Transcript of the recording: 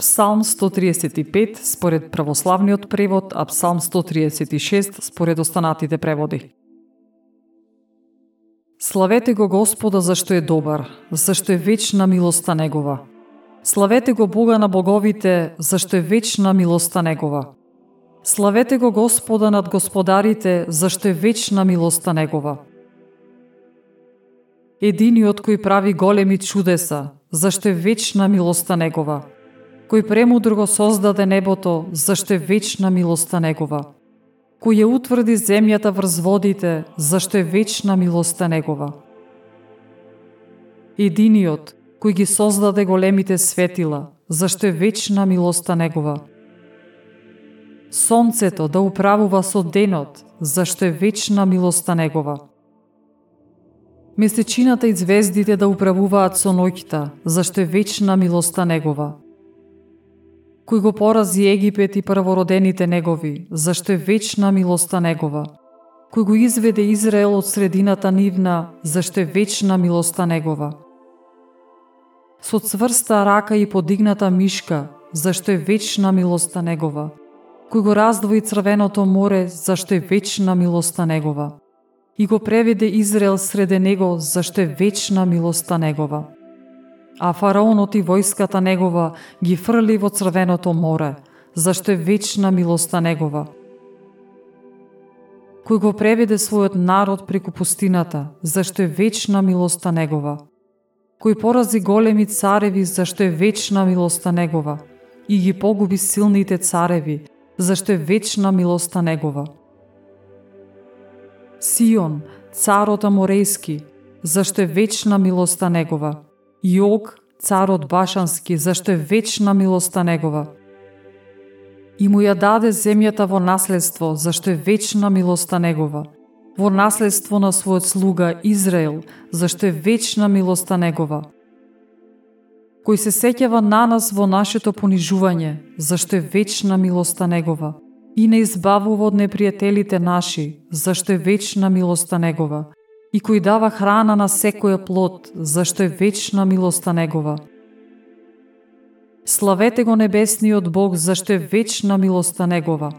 Псалм 135 според православниот превод, а Псалм 136 според останатите преводи. Славете го Господа зашто е добар, зашто е вечна милоста Негова. Славете го Бога на боговите, зашто е вечна милоста Негова. Славете го Господа над господарите, зашто е вечна милоста Негова. Единиот кој прави големи чудеса, зашто е вечна милоста Негова. Кој премудро го создаде небото, зашто е вечна милоста Негова. Кој ја утврди земјата врз водите, зашто е вечна милоста Негова. Единиот, кој ги создаде големите светила, зашто е вечна милоста Негова. Сонцето да управува со денот, зашто е вечна милоста Негова Месечината и звездите да управуваат со ноќта, зашто е вечна милоста негова. Кој го порази Египет и првородените негови, зашто е вечна милоста негова. Кој го изведе Израел од средината нивна, зашто е вечна милоста негова. Со цврста рака и подигната мишка, зашто е вечна милоста негова. Кој го раздвои црвеното море, зашто е вечна милоста негова и го преведе Израел среде него, зашто е вечна милоста негова. А фараонот и војската негова ги фрли во црвеното море, зашто е вечна милоста негова. Кој го преведе својот народ преку пустината, зашто е вечна милоста негова. Кој порази големи цареви, зашто е вечна милоста негова, и ги погуби силните цареви, зашто е вечна милоста негова Сион, царот Аморејски, зашто е вечна милоста негова. Јог, царот Башански, зашто е вечна милоста негова. И му ја даде земјата во наследство, зашто е вечна милоста негова. Во наследство на својот слуга Израел, зашто е вечна милоста негова. Кој се сеќава на нас во нашето понижување, зашто е вечна милоста негова и не избавува од непријателите наши, зашто е вечна милоста Негова, и кој дава храна на секоја плод, зашто е вечна милоста Негова. Славете го небесниот Бог, зашто е вечна милоста Негова.